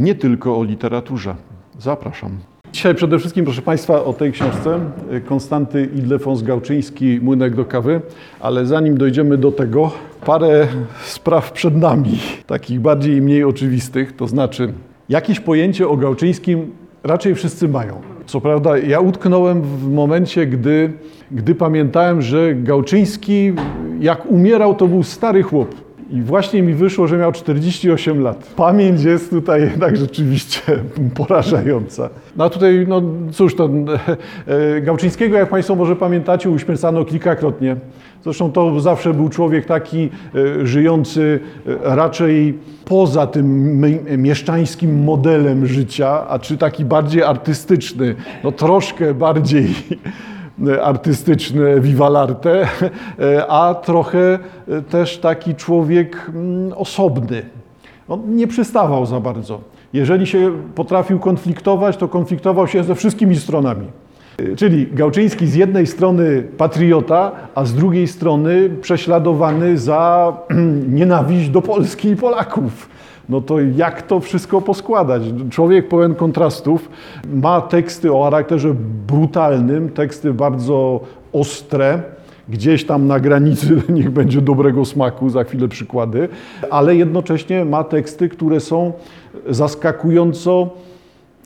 nie tylko o literaturze. Zapraszam. Dzisiaj przede wszystkim, proszę Państwa, o tej książce Konstanty Idlefons Gałczyński, Młynek do kawy, ale zanim dojdziemy do tego, parę spraw przed nami, takich bardziej i mniej oczywistych, to znaczy jakieś pojęcie o Gałczyńskim raczej wszyscy mają. Co prawda ja utknąłem w momencie, gdy, gdy pamiętałem, że Gałczyński jak umierał, to był stary chłop. I właśnie mi wyszło, że miał 48 lat. Pamięć jest tutaj jednak rzeczywiście porażająca. No a tutaj, no cóż, to e, Gałczyńskiego, jak Państwo może pamiętacie, uśmiercano kilkakrotnie. Zresztą to zawsze był człowiek taki e, żyjący e, raczej poza tym mieszczańskim modelem życia, a czy taki bardziej artystyczny, no troszkę bardziej artystyczny viva l'arte, a trochę też taki człowiek mm, osobny. On nie przystawał za bardzo. Jeżeli się potrafił konfliktować, to konfliktował się ze wszystkimi stronami. Czyli Gałczyński z jednej strony patriota, a z drugiej strony prześladowany za nienawiść do Polski i Polaków. No to jak to wszystko poskładać? Człowiek pełen kontrastów ma teksty o charakterze brutalnym, teksty bardzo ostre, gdzieś tam na granicy, niech będzie dobrego smaku, za chwilę przykłady, ale jednocześnie ma teksty, które są zaskakująco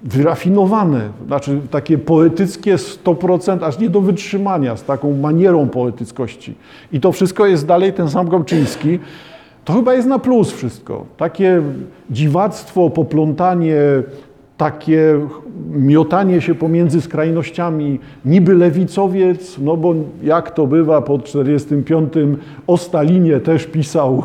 wyrafinowane, znaczy takie poetyckie 100%, aż nie do wytrzymania, z taką manierą poetyckości. I to wszystko jest dalej ten sam Gałczyński. To chyba jest na plus wszystko. Takie dziwactwo, poplątanie, takie miotanie się pomiędzy skrajnościami, niby lewicowiec, no bo jak to bywa po 45 o Stalinie też pisał.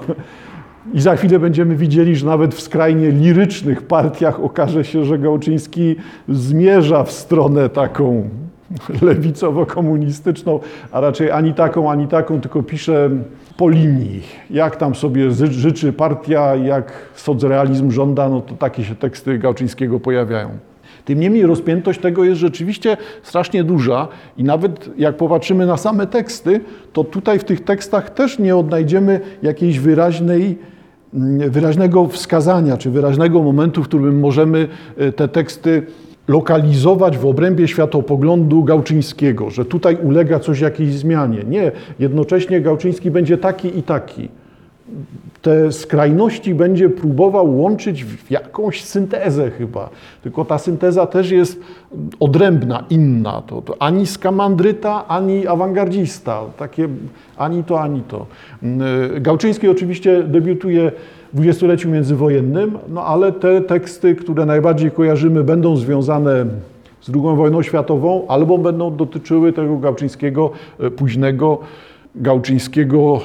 I za chwilę będziemy widzieli, że nawet w skrajnie lirycznych partiach okaże się, że Gałczyński zmierza w stronę taką lewicowo-komunistyczną, a raczej ani taką, ani taką, tylko pisze po linii. Jak tam sobie życzy partia, jak socrealizm żąda, no to takie się teksty Gałczyńskiego pojawiają. Tym niemniej rozpiętość tego jest rzeczywiście strasznie duża i nawet jak popatrzymy na same teksty, to tutaj w tych tekstach też nie odnajdziemy jakiejś wyraźnej Mm, wyraźnego wskazania, czy wyraźnego momentu, w którym możemy e, te teksty lokalizować w obrębie światopoglądu Gałczyńskiego, że tutaj ulega coś jakiejś zmianie. Nie, jednocześnie Gałczyński będzie taki i taki te skrajności będzie próbował łączyć w jakąś syntezę chyba. Tylko ta synteza też jest odrębna, inna. To, to ani skamandryta, ani awangardzista. Takie ani to, ani to. Mm, Gałczyński oczywiście debiutuje dwudziestoleciu międzywojennym, no ale te teksty, które najbardziej kojarzymy, będą związane z II wojną światową, albo będą dotyczyły tego Gałczyńskiego e, późnego, Gałczyńskiego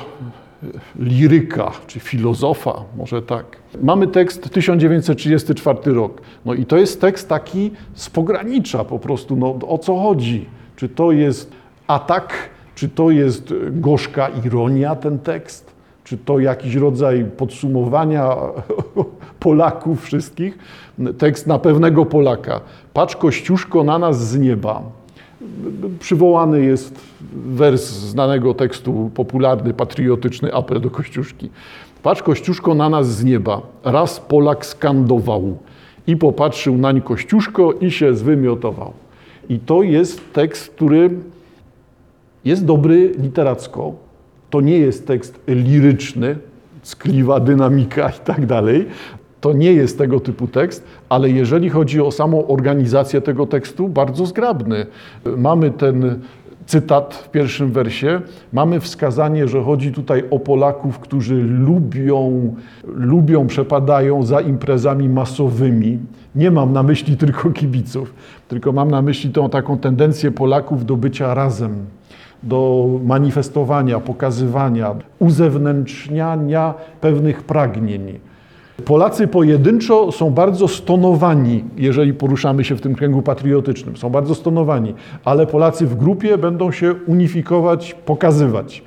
liryka czy filozofa, może tak. Mamy tekst 1934 rok. No i to jest tekst taki z pogranicza po prostu. No, o co chodzi? Czy to jest atak, czy to jest gorzka ironia ten tekst? Czy to jakiś rodzaj podsumowania Polaków wszystkich? Tekst na pewnego Polaka. Patrz Kościuszko na nas z nieba. Przywołany jest wers znanego tekstu, popularny, patriotyczny apel do Kościuszki. Patrz Kościuszko na nas z nieba. Raz Polak skandował i popatrzył nań Kościuszko i się zwymiotował. I to jest tekst, który jest dobry literacko. To nie jest tekst liryczny, skliwa dynamika i tak dalej, to nie jest tego typu tekst, ale jeżeli chodzi o samą organizację tego tekstu, bardzo zgrabny. Mamy ten cytat w pierwszym wersie, mamy wskazanie, że chodzi tutaj o Polaków, którzy lubią, lubią, przepadają za imprezami masowymi. Nie mam na myśli tylko kibiców, tylko mam na myśli tą taką tendencję Polaków do bycia razem, do manifestowania, pokazywania, uzewnętrzniania pewnych pragnień. Polacy pojedynczo są bardzo stonowani, jeżeli poruszamy się w tym kręgu patriotycznym. Są bardzo stonowani, ale Polacy w grupie będą się unifikować, pokazywać.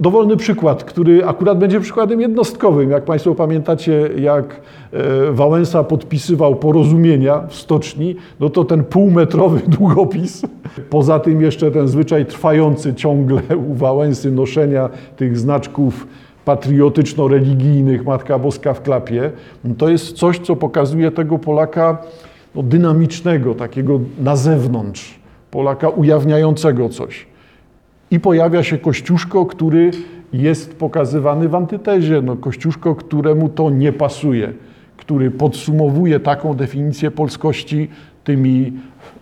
Dowolny przykład, który akurat będzie przykładem jednostkowym. Jak Państwo pamiętacie, jak e, Wałęsa podpisywał porozumienia w stoczni, no to ten półmetrowy długopis, poza tym jeszcze ten zwyczaj trwający ciągle u Wałęsy noszenia tych znaczków patriotyczno-religijnych, Matka Boska w klapie, to jest coś, co pokazuje tego Polaka no, dynamicznego, takiego na zewnątrz, Polaka ujawniającego coś. I pojawia się Kościuszko, który jest pokazywany w antytezie. No, Kościuszko, któremu to nie pasuje, który podsumowuje taką definicję polskości tymi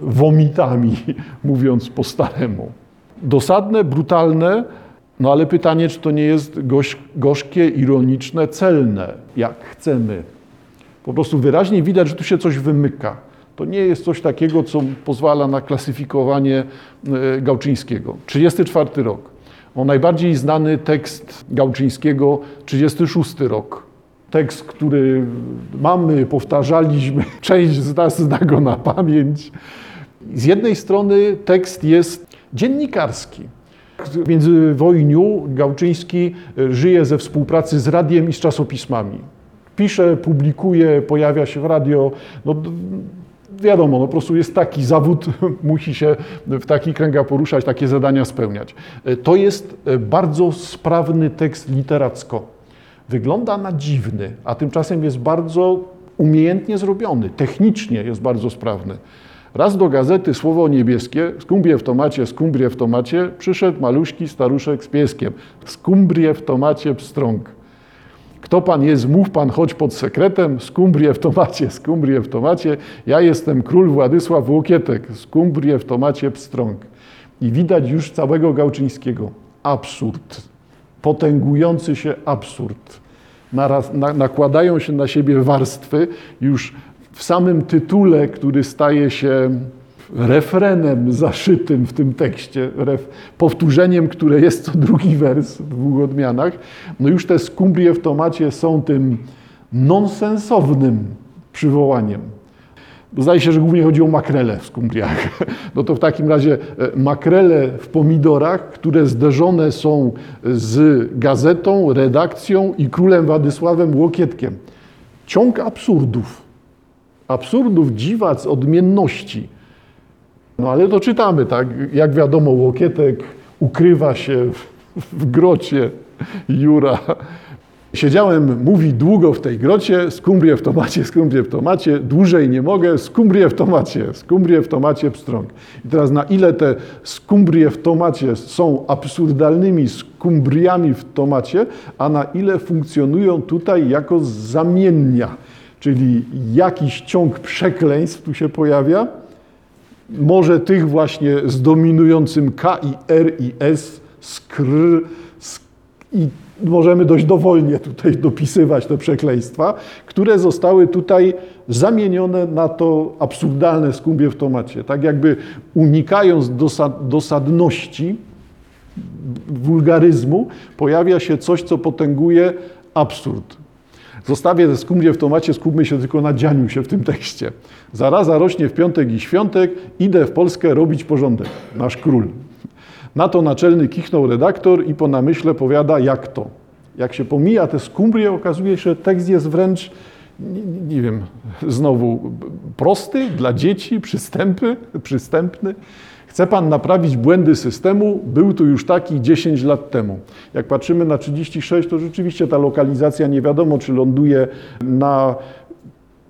womitami, mówiąc po staremu. Dosadne, brutalne, no ale pytanie, czy to nie jest gorzk, gorzkie, ironiczne, celne, jak chcemy. Po prostu wyraźnie widać, że tu się coś wymyka. To nie jest coś takiego, co pozwala na klasyfikowanie e, Gałczyńskiego. 34 rok. O najbardziej znany tekst Gałczyńskiego, 36 rok. Tekst, który mamy, powtarzaliśmy, część z nas zna go na pamięć. Z jednej strony tekst jest dziennikarski. W międzywojniu Gałczyński żyje ze współpracy z radiem i z czasopismami. Pisze, publikuje, pojawia się w radio. No, wiadomo, no po prostu jest taki zawód, musi się w takich kręgach poruszać, takie zadania spełniać. To jest bardzo sprawny tekst literacko. Wygląda na dziwny, a tymczasem jest bardzo umiejętnie zrobiony, technicznie jest bardzo sprawny. Raz do gazety słowo niebieskie, skumbrie w tomacie, skumbrie w tomacie, przyszedł maluśki staruszek z pieskiem. Skumbrie w tomacie pstrąg. Kto pan jest, mów pan, choć pod sekretem, skumbrie w tomacie, skumbrie w tomacie, ja jestem król Władysław Łokietek, skumbrie w tomacie pstrąg. I widać już całego Gałczyńskiego. Absurd. Potęgujący się absurd. Naraz, na, nakładają się na siebie warstwy już w samym tytule, który staje się refrenem zaszytym w tym tekście, ref, powtórzeniem, które jest co drugi wers w dwóch odmianach, no już te skumbrie w tomacie są tym nonsensownym przywołaniem. Zdaje się, że głównie chodzi o makrele w skumbriach. No to w takim razie e, makrele w pomidorach, które zderzone są z gazetą, redakcją i królem Władysławem Łokietkiem. Ciąg absurdów absurdów, dziwac, odmienności. No ale to czytamy, tak? Jak wiadomo, Łokietek ukrywa się w, w grocie Jura. Siedziałem, mówi, długo w tej grocie, skumbrie w tomacie, skumbrie w tomacie, dłużej nie mogę, skumbrie w tomacie, skumbrie w tomacie pstrąg. I teraz na ile te skumbrie w tomacie są absurdalnymi skumbriami w tomacie, a na ile funkcjonują tutaj jako zamiennia czyli jakiś ciąg przekleństw tu się pojawia, może tych właśnie z dominującym K i R i S, skr, sk i możemy dość dowolnie tutaj dopisywać te przekleństwa, które zostały tutaj zamienione na to absurdalne skumbie w tomacie. Tak jakby unikając dosad, dosadności, wulgaryzmu, pojawia się coś, co potęguje absurd. Zostawię te skumrie w tomacie, skupmy się tylko na dzianiu się w tym tekście. Zaraza rośnie w piątek i świątek, idę w Polskę robić porządek. Nasz król. Na to naczelny kichnął redaktor i po namyśle powiada, jak to. Jak się pomija te skumbrie, okazuje się, że tekst jest wręcz, nie, nie wiem, znowu prosty, dla dzieci, przystępy, przystępny. Chce Pan naprawić błędy systemu? Był tu już taki 10 lat temu. Jak patrzymy na 36, to rzeczywiście ta lokalizacja nie wiadomo, czy ląduje na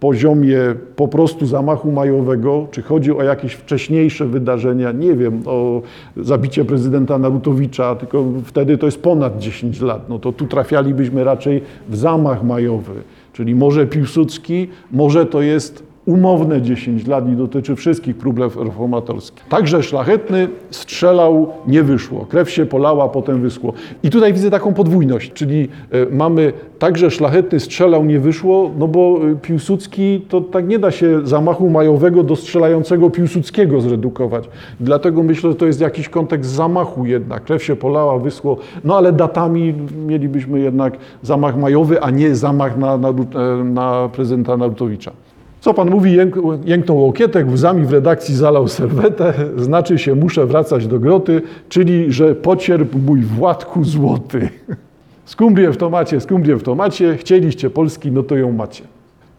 poziomie po prostu zamachu majowego, czy chodzi o jakieś wcześniejsze wydarzenia, nie wiem, o zabicie prezydenta Narutowicza, tylko wtedy to jest ponad 10 lat, no to tu trafialibyśmy raczej w zamach majowy, czyli może Piłsudski, może to jest umowne 10 lat i dotyczy wszystkich prób reformatorskich. Także szlachetny strzelał, nie wyszło. Krew się polała, potem wyschło. I tutaj widzę taką podwójność, czyli e, mamy także szlachetny strzelał, nie wyszło, no bo e, Piłsudski, to tak nie da się zamachu majowego do strzelającego Piłsudskiego zredukować. Dlatego myślę, że to jest jakiś kontekst zamachu jednak. Krew się polała, wyschło, no ale datami mielibyśmy jednak zamach majowy, a nie zamach na, na, e, na prezydenta Narutowicza. Co pan mówi, jęk, jęknął łokietek, łzami w redakcji zalał serwetę, znaczy się muszę wracać do groty, czyli że pocierp mój Władku złoty. Skumbrię w tomacie, skumbrię w tomacie, chcieliście Polski, no to ją macie.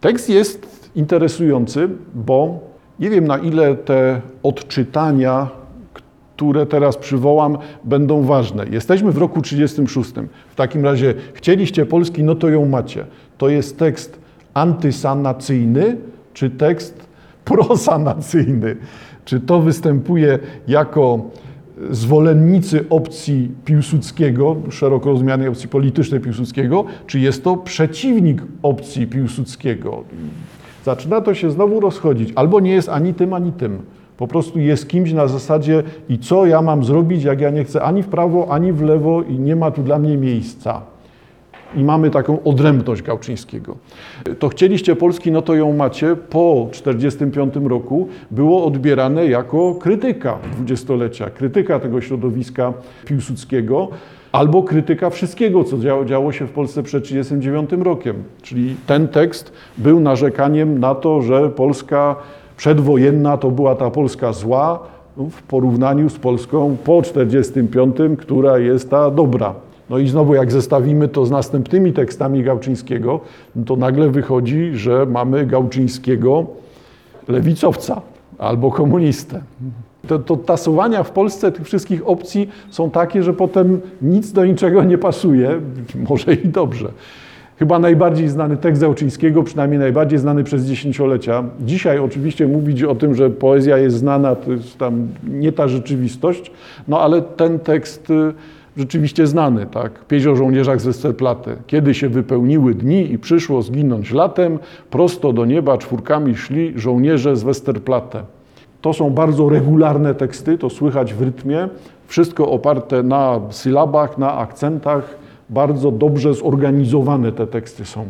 Tekst jest interesujący, bo nie wiem na ile te odczytania, które teraz przywołam, będą ważne. Jesteśmy w roku 36. W takim razie chcieliście Polski, no to ją macie. To jest tekst antysanacyjny czy tekst prosanacyjny? Czy to występuje jako zwolennicy opcji Piłsudskiego, szeroko rozumianej opcji politycznej Piłsudskiego, czy jest to przeciwnik opcji Piłsudskiego? Zaczyna to się znowu rozchodzić. Albo nie jest ani tym, ani tym. Po prostu jest kimś na zasadzie i co ja mam zrobić, jak ja nie chcę ani w prawo, ani w lewo i nie ma tu dla mnie miejsca. I mamy taką odrębność Gałczyńskiego. To chcieliście Polski, no to ją macie. Po 1945 roku było odbierane jako krytyka dwudziestolecia, krytyka tego środowiska Piłsudskiego, albo krytyka wszystkiego, co działo, działo się w Polsce przed 1939 rokiem. Czyli ten tekst był narzekaniem na to, że Polska przedwojenna to była ta Polska zła w porównaniu z Polską po 1945, która jest ta dobra. No i znowu jak zestawimy to z następnymi tekstami Gałczyńskiego, no to nagle wychodzi, że mamy Gałczyńskiego lewicowca albo komunistę. To, to tasowania w Polsce tych wszystkich opcji są takie, że potem nic do niczego nie pasuje, może i dobrze. Chyba najbardziej znany tekst Gałczyńskiego, przynajmniej najbardziej znany przez dziesięciolecia. Dzisiaj oczywiście mówić o tym, że poezja jest znana, to jest tam nie ta rzeczywistość, no ale ten tekst y, rzeczywiście znany, tak? Pieśń o żołnierzach z Westerplatte. Kiedy się wypełniły dni i przyszło zginąć latem, prosto do nieba czwórkami szli żołnierze z Westerplatte. To są bardzo regularne teksty, to słychać w rytmie. Wszystko oparte na sylabach, na akcentach. Bardzo dobrze zorganizowane te teksty są.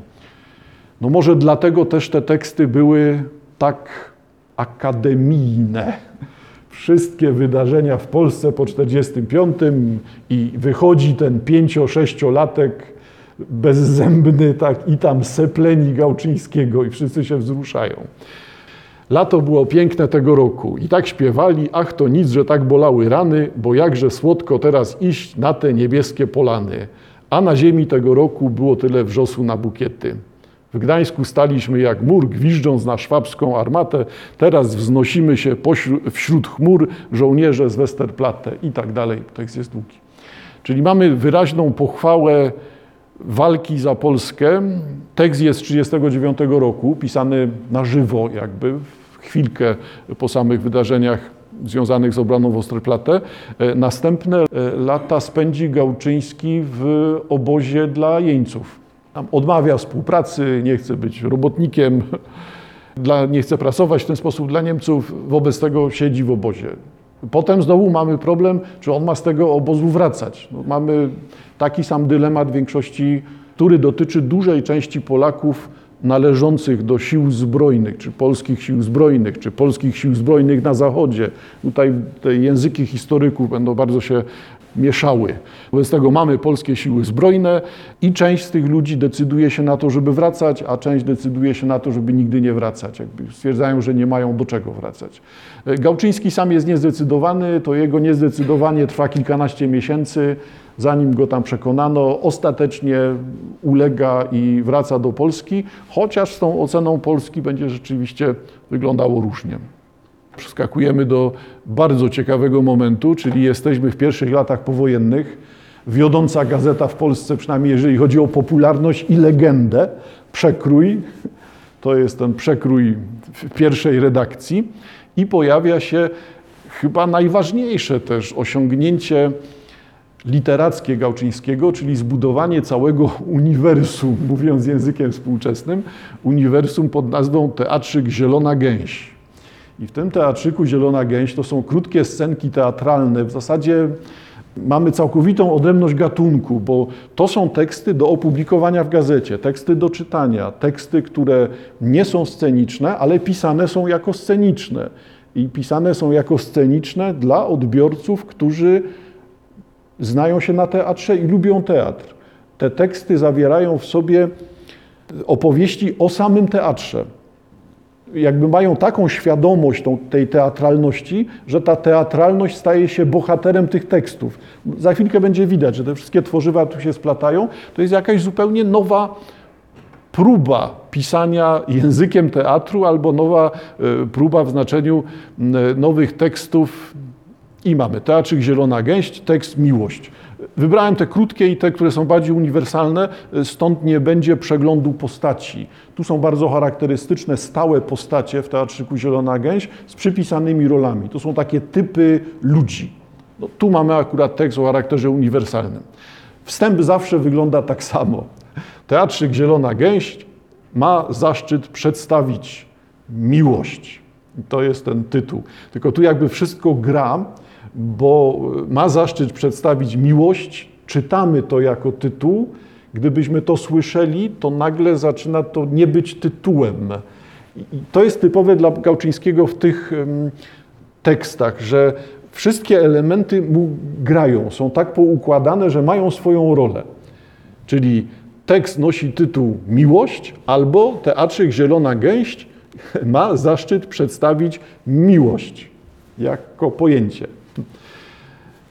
No może dlatego też te teksty były tak akademijne wszystkie wydarzenia w Polsce po 45 i wychodzi ten pięcio-sześciolatek bezzębny tak, i tam sepleni Gałczyńskiego i wszyscy się wzruszają. Lato było piękne tego roku i tak śpiewali, ach to nic, że tak bolały rany, bo jakże słodko teraz iść na te niebieskie polany. A na ziemi tego roku było tyle wrzosu na bukiety. W Gdańsku staliśmy jak mur, gwiżdżąc na szwabską armatę. Teraz wznosimy się wśród chmur żołnierze z Westerplatte i tak dalej. Tekst jest długi. Czyli mamy wyraźną pochwałę walki za Polskę. Tekst jest z 1939 roku, pisany na żywo jakby, w chwilkę po samych wydarzeniach związanych z obraną Westerplatte. Następne lata spędzi Gałczyński w obozie dla jeńców odmawia współpracy, nie chce być robotnikiem, dla, nie chce pracować w ten sposób dla Niemców, wobec tego siedzi w obozie. Potem znowu mamy problem, czy on ma z tego obozu wracać. No, mamy taki sam dylemat większości, który dotyczy dużej części Polaków należących do sił zbrojnych, czy polskich sił zbrojnych, czy polskich sił zbrojnych na Zachodzie. Tutaj te języki historyków będą bardzo się mieszały. Wobec tego mamy polskie siły zbrojne i część z tych ludzi decyduje się na to, żeby wracać, a część decyduje się na to, żeby nigdy nie wracać. Jakby stwierdzają, że nie mają do czego wracać. Gałczyński sam jest niezdecydowany, to jego niezdecydowanie trwa kilkanaście miesięcy, zanim go tam przekonano. Ostatecznie ulega i wraca do Polski, chociaż z tą oceną Polski będzie rzeczywiście wyglądało różnie przeskakujemy do bardzo ciekawego momentu, czyli jesteśmy w pierwszych latach powojennych. Wiodąca gazeta w Polsce, przynajmniej jeżeli chodzi o popularność i legendę, przekrój, to jest ten przekrój w pierwszej redakcji i pojawia się chyba najważniejsze też osiągnięcie literackie Gałczyńskiego, czyli zbudowanie całego uniwersum, mówiąc językiem współczesnym, uniwersum pod nazwą Teatrzyk Zielona Gęś. I w tym teatrzyku Zielona Gęś to są krótkie scenki teatralne. W zasadzie mamy całkowitą odrębność gatunku, bo to są teksty do opublikowania w gazecie, teksty do czytania, teksty, które nie są sceniczne, ale pisane są jako sceniczne. I pisane są jako sceniczne dla odbiorców, którzy znają się na teatrze i lubią teatr. Te teksty zawierają w sobie opowieści o samym teatrze jakby mają taką świadomość tą, tej teatralności, że ta teatralność staje się bohaterem tych tekstów. Za chwilkę będzie widać, że te wszystkie tworzywa tu się splatają. To jest jakaś zupełnie nowa próba pisania językiem teatru albo nowa e, próba w znaczeniu nowych tekstów I mamy Teatrzyk Zielona Gęść, tekst Miłość. Wybrałem te krótkie i te, które są bardziej uniwersalne, stąd nie będzie przeglądu postaci. Tu są bardzo charakterystyczne, stałe postacie w Teatrzyku Zielona Gęś z przypisanymi rolami. To są takie typy ludzi. No, tu mamy akurat tekst o charakterze uniwersalnym. Wstęp zawsze wygląda tak samo. Teatrzyk Zielona Gęść ma zaszczyt przedstawić miłość. To jest ten tytuł. Tylko tu jakby wszystko gra, bo ma zaszczyt przedstawić miłość, czytamy to jako tytuł. Gdybyśmy to słyszeli, to nagle zaczyna to nie być tytułem. I to jest typowe dla Gałczyńskiego w tych tekstach, że wszystkie elementy mu grają, są tak poukładane, że mają swoją rolę. Czyli tekst nosi tytuł Miłość albo Teatrzyk Zielona Gęść ma zaszczyt przedstawić miłość jako pojęcie.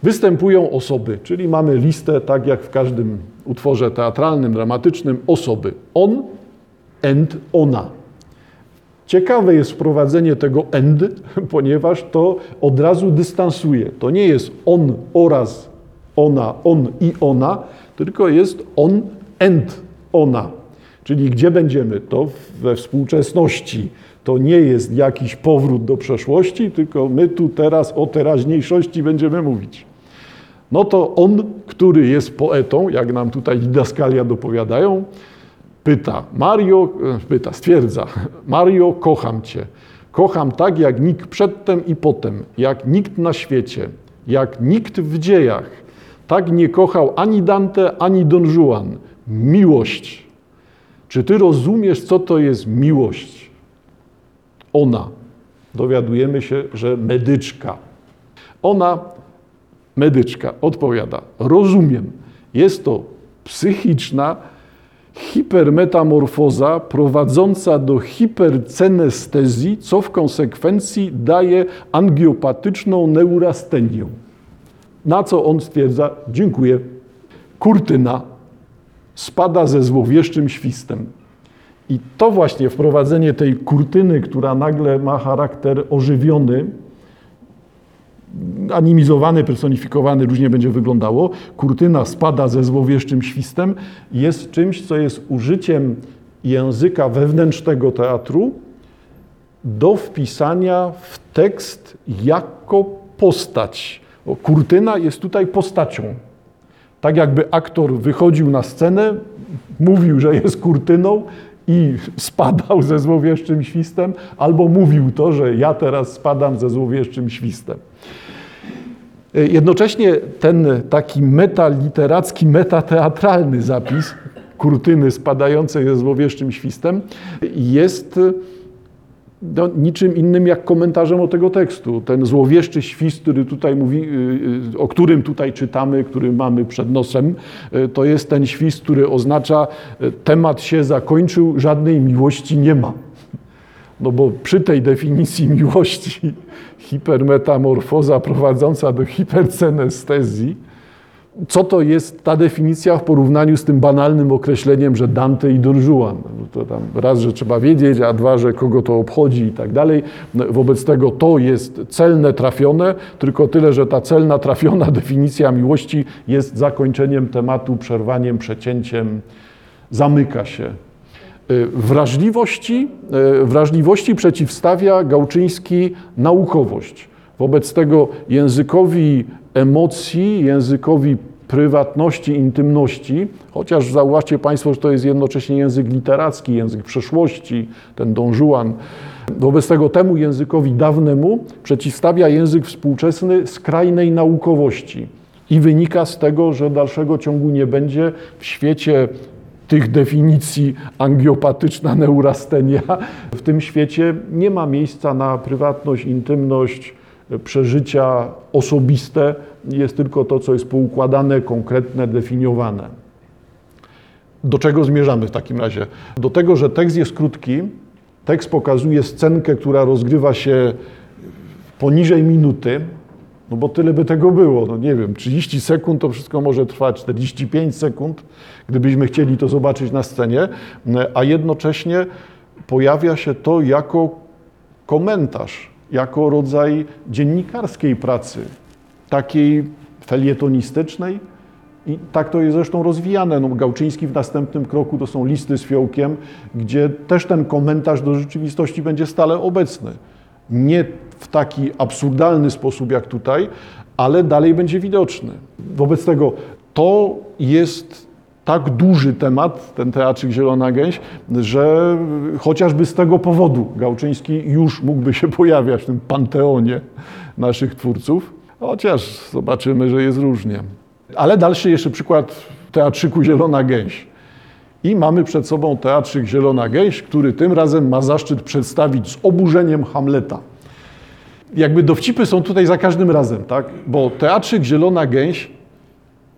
Występują osoby, czyli mamy listę, tak jak w każdym utworze teatralnym, dramatycznym, osoby. On and ona. Ciekawe jest wprowadzenie tego and, ponieważ to od razu dystansuje. To nie jest on oraz ona, on i ona, tylko jest on and ona. Czyli gdzie będziemy? To we współczesności. To nie jest jakiś powrót do przeszłości, tylko my tu teraz o teraźniejszości będziemy mówić. No to on, który jest poetą, jak nam tutaj didaskalia dopowiadają, pyta, Mario, e, pyta, stwierdza, Mario, kocham cię. Kocham tak, jak nikt przedtem i potem, jak nikt na świecie, jak nikt w dziejach. Tak nie kochał ani Dante, ani Don Juan. Miłość. Czy ty rozumiesz, co to jest miłość? Ona. Dowiadujemy się, że medyczka. Ona, medyczka, odpowiada: Rozumiem. Jest to psychiczna, hipermetamorfoza prowadząca do hipercenestezji, co w konsekwencji daje angiopatyczną neurastenię. Na co on stwierdza, dziękuję, kurtyna spada ze złowieszczym świstem. I to właśnie wprowadzenie tej kurtyny, która nagle ma charakter ożywiony, animizowany, personifikowany, różnie będzie wyglądało. Kurtyna spada ze złowieszczym świstem, jest czymś, co jest użyciem języka wewnętrznego teatru do wpisania w tekst jako postać. Bo kurtyna jest tutaj postacią. Tak jakby aktor wychodził na scenę, mówił, że jest kurtyną i spadał ze złowieszczym świstem, albo mówił to, że ja teraz spadam ze złowieszczym świstem. Jednocześnie ten taki metaliteracki, metateatralny zapis kurtyny spadającej ze złowieszczym świstem jest no, niczym innym jak komentarzem o tego tekstu. Ten złowieszczy świst, który tutaj mówi, y, y, o którym tutaj czytamy, który mamy przed nosem, y, to jest ten świst, który oznacza temat się zakończył, żadnej miłości nie ma. No bo przy tej definicji miłości hipermetamorfoza prowadząca do hipercenestezji, co to jest ta definicja w porównaniu z tym banalnym określeniem, że Dante i Don Juan. No to tam raz, że trzeba wiedzieć, a dwa, że kogo to obchodzi i tak dalej. No, wobec tego to jest celne, trafione, tylko tyle, że ta celna, trafiona definicja miłości jest zakończeniem tematu, przerwaniem, przecięciem, zamyka się. Y, wrażliwości, y, wrażliwości przeciwstawia Gałczyński naukowość. Wobec tego językowi emocji, językowi prywatności, intymności, chociaż zauważcie Państwo, że to jest jednocześnie język literacki, język przeszłości, ten Don Juan. Wobec tego temu językowi dawnemu przeciwstawia język współczesny skrajnej naukowości. I wynika z tego, że dalszego ciągu nie będzie w świecie tych definicji angiopatyczna neurastenia. W tym świecie nie ma miejsca na prywatność, intymność, przeżycia osobiste, jest tylko to, co jest poukładane, konkretne, definiowane. Do czego zmierzamy w takim razie? Do tego, że tekst jest krótki, tekst pokazuje scenkę, która rozgrywa się poniżej minuty, no bo tyle by tego było, no nie wiem, 30 sekund to wszystko może trwać, 45 sekund, gdybyśmy chcieli to zobaczyć na scenie, a jednocześnie pojawia się to jako komentarz, jako rodzaj dziennikarskiej pracy. takiej felietonistycznej. I tak to jest zresztą rozwijane. No, Gałczyński w następnym kroku to są listy z fiołkiem, gdzie też ten komentarz do rzeczywistości będzie stale obecny. Nie w taki absurdalny sposób jak tutaj, ale dalej będzie widoczny. Wobec tego to jest tak duży temat, ten teatrzyk Zielona Gęś, że chociażby z tego powodu Gałczyński już mógłby się pojawiać w tym panteonie naszych twórców, chociaż zobaczymy, że jest różnie. Ale dalszy jeszcze przykład teatrzyku Zielona Gęś. I mamy przed sobą teatrzyk Zielona Gęś, który tym razem ma zaszczyt przedstawić z oburzeniem Hamleta. Jakby dowcipy są tutaj za każdym razem, tak? Bo teatrzyk Zielona Gęś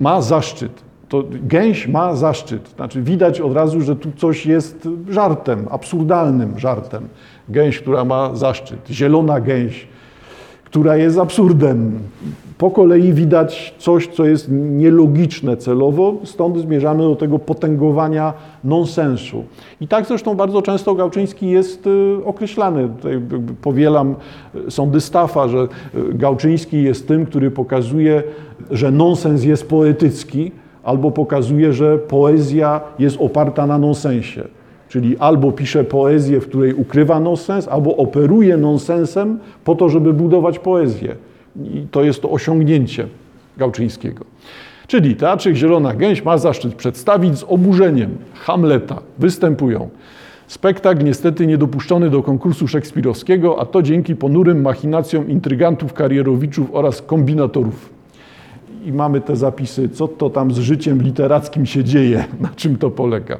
ma zaszczyt. To gęś ma zaszczyt. Znaczy widać od razu, że tu coś jest żartem, absurdalnym żartem. Gęś, która ma zaszczyt. Zielona gęś, która jest absurdem. Po kolei widać coś, co jest nielogiczne celowo, stąd zmierzamy do tego potęgowania nonsensu. I tak zresztą bardzo często Gałczyński jest y, określany. Tutaj powielam sądy Staffa, że y, Gałczyński jest tym, który pokazuje, że nonsens jest poetycki, albo pokazuje, że poezja jest oparta na nonsensie. Czyli albo pisze poezję, w której ukrywa nonsens, albo operuje nonsensem po to, żeby budować poezję. I to jest to osiągnięcie Gałczyńskiego. Czyli Teatrzyk Zielona Gęś ma zaszczyt przedstawić z oburzeniem Hamleta. Występują spektakl niestety niedopuszczony do konkursu szekspirowskiego, a to dzięki ponurym machinacjom intrygantów, karierowiczów oraz kombinatorów. I mamy te zapisy, co to tam z życiem literackim się dzieje, na czym to polega.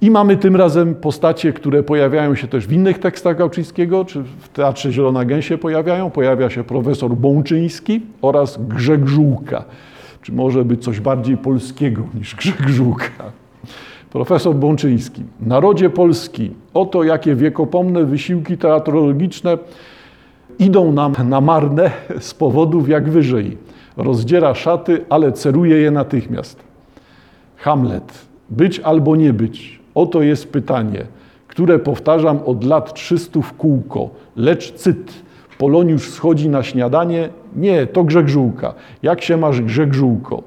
I mamy tym razem postacie, które pojawiają się też w innych tekstach Gałczyńskiego, czy w Teatrze Zielona Gęś się pojawiają. Pojawia się profesor Bączyński oraz Grzeg Żółka. Czy może być coś bardziej polskiego niż Grzeg Żółka? Profesor Bączyński. Narodzie Polski, oto jakie wiekopomne wysiłki teatrologiczne idą nam na marne z powodów jak wyżej. Rozdziera szaty, ale ceruje je natychmiast. Hamlet. Być albo nie być. Oto jest pytanie, które powtarzam od lat 300 w kółko. Lecz cyt, Poloniusz schodzi na śniadanie? Nie, to Grzeg Żółka. Jak się masz, Grzeg Żółko?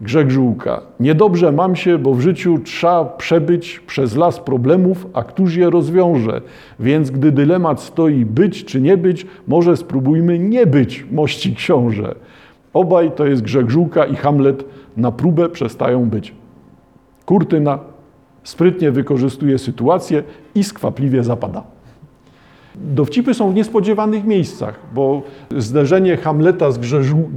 Grzeg Żółka. Niedobrze mam się, bo w życiu trzeba przebyć przez las problemów, a któż je rozwiąże? Więc gdy dylemat stoi być czy nie być, może spróbujmy nie być, mości książę. Obaj to jest Grzeg Żółka i Hamlet na próbę przestają być. Kurtyna sprytnie wykorzystuje sytuację i skwapliwie zapada. Dowcipy są w niespodziewanych miejscach, bo zderzenie Hamleta z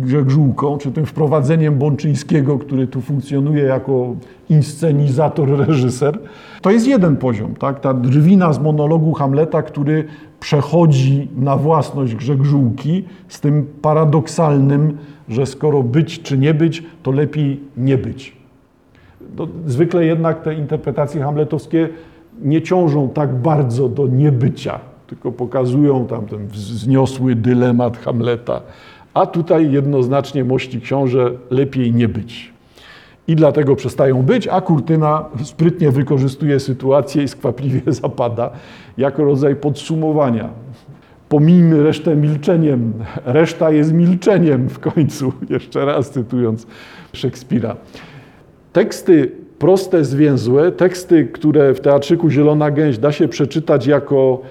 Grzegżółką, czy tym wprowadzeniem Bączyńskiego, który tu funkcjonuje jako inscenizator, reżyser, to jest jeden poziom. Tak? Ta drwina z monologu Hamleta, który przechodzi na własność Grzegżółki z tym paradoksalnym, że skoro być czy nie być, to lepiej nie być. No, zwykle jednak te interpretacje hamletowskie nie ciążą tak bardzo do niebycia, tylko pokazują tam ten wzniosły dylemat Hamleta. A tutaj jednoznacznie mości książę lepiej nie być. I dlatego przestają być, a kurtyna sprytnie wykorzystuje sytuację i skwapliwie zapada jako rodzaj podsumowania. Pomijmy resztę milczeniem, reszta jest milczeniem w końcu, jeszcze raz cytując Szekspira. Teksty proste, zwięzłe, teksty, które w teatrzyku Zielona Gęś da się przeczytać jako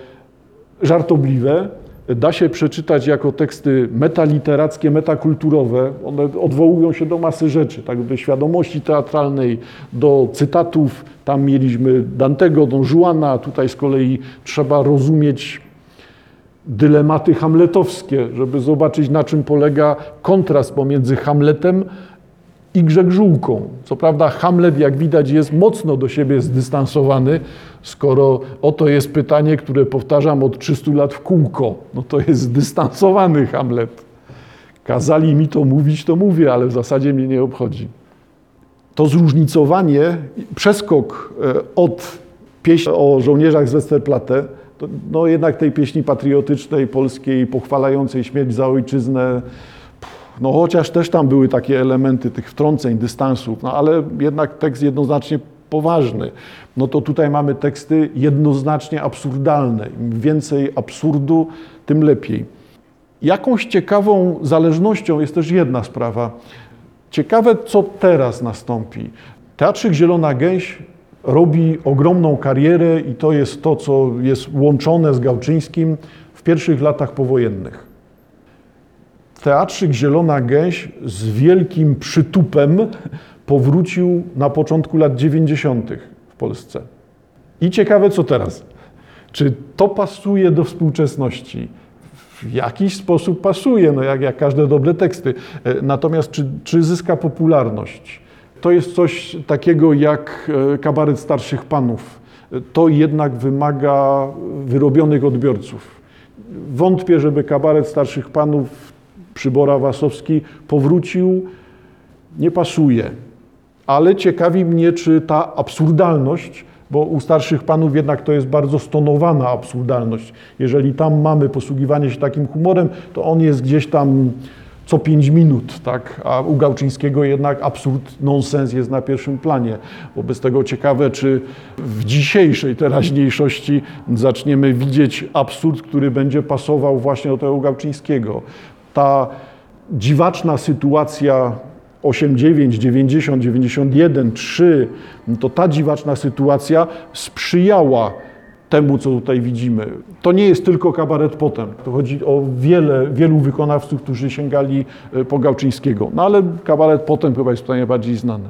żartobliwe, da się przeczytać jako teksty metaliterackie, metakulturowe. One odwołują się do masy rzeczy, tak, do świadomości teatralnej, do cytatów. Tam mieliśmy Dantego, Don Juana, tutaj z kolei trzeba rozumieć dylematy hamletowskie, żeby zobaczyć na czym polega kontrast pomiędzy Hamletem i Grzegżółką. Co prawda Hamlet, jak widać, jest mocno do siebie zdystansowany, skoro oto jest pytanie, które powtarzam od 300 lat w kółko. No to jest zdystansowany Hamlet. Kazali mi to mówić, to mówię, ale w zasadzie mnie nie obchodzi. To zróżnicowanie, przeskok e, od pieśni o żołnierzach z Westerplatte, no jednak tej pieśni patriotycznej, polskiej, pochwalającej śmierć za ojczyznę, no chociaż też tam były takie elementy tych wtrąceń, dystansów, no ale jednak tekst jednoznacznie poważny. No to tutaj mamy teksty jednoznacznie absurdalne. Im więcej absurdu, tym lepiej. Jakąś ciekawą zależnością jest też jedna sprawa. Ciekawe, co teraz nastąpi. Teatrzyk Zielona Gęś robi ogromną karierę i to jest to, co jest łączone z Gałczyńskim w pierwszych latach powojennych. Teatrzyk Zielona Gęś z wielkim przytupem powrócił na początku lat 90. w Polsce. I ciekawe, co teraz. Czy to pasuje do współczesności? W jakiś sposób pasuje, no jak, jak każde dobre teksty. E, Natomiast czy, czy zyska popularność? To jest coś takiego jak e, kabaret starszych panów. E, To jednak wymaga wyrobionych odbiorców. Wątpię, żeby kabaret starszych panów Przybora Wasowski powrócił. Nie pasuje. Ale ciekawi mnie, czy ta absurdalność, bo u starszych panów jednak to jest bardzo stonowana absurdalność. Jeżeli tam mamy posługiwanie się takim humorem, to on jest gdzieś tam co pięć minut, tak? a u Gałczyńskiego jednak absurd, nonsens jest na pierwszym planie. Wobec tego ciekawe, czy w dzisiejszej teraźniejszości zaczniemy widzieć absurd, który będzie pasował właśnie do tego Gałczyńskiego. Ta dziwaczna sytuacja 89, 90, 91, 3, no to ta dziwaczna sytuacja sprzyjała temu, co tutaj widzimy. To nie jest tylko kabaret potem. To chodzi o wiele, wielu wykonawców, którzy sięgali e, po Gałczyńskiego. No ale kabaret potem chyba jest tutaj najbardziej znany.